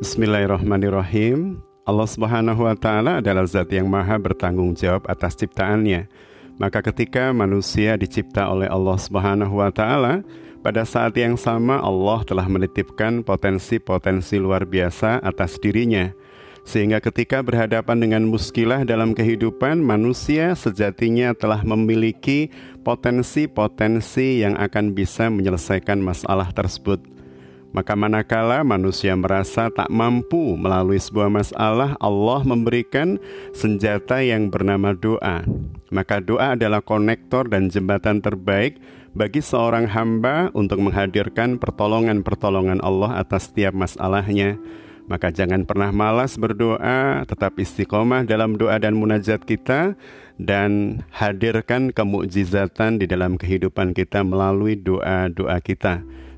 Bismillahirrahmanirrahim. Allah Subhanahu wa taala adalah zat yang maha bertanggung jawab atas ciptaannya. Maka ketika manusia dicipta oleh Allah Subhanahu wa taala, pada saat yang sama Allah telah menitipkan potensi-potensi luar biasa atas dirinya. Sehingga ketika berhadapan dengan muskilah dalam kehidupan, manusia sejatinya telah memiliki potensi-potensi yang akan bisa menyelesaikan masalah tersebut. Maka manakala manusia merasa tak mampu melalui sebuah masalah, Allah memberikan senjata yang bernama doa. Maka doa adalah konektor dan jembatan terbaik bagi seorang hamba untuk menghadirkan pertolongan-pertolongan Allah atas setiap masalahnya. Maka jangan pernah malas berdoa, tetap istiqomah dalam doa dan munajat kita dan hadirkan kemukjizatan di dalam kehidupan kita melalui doa-doa kita.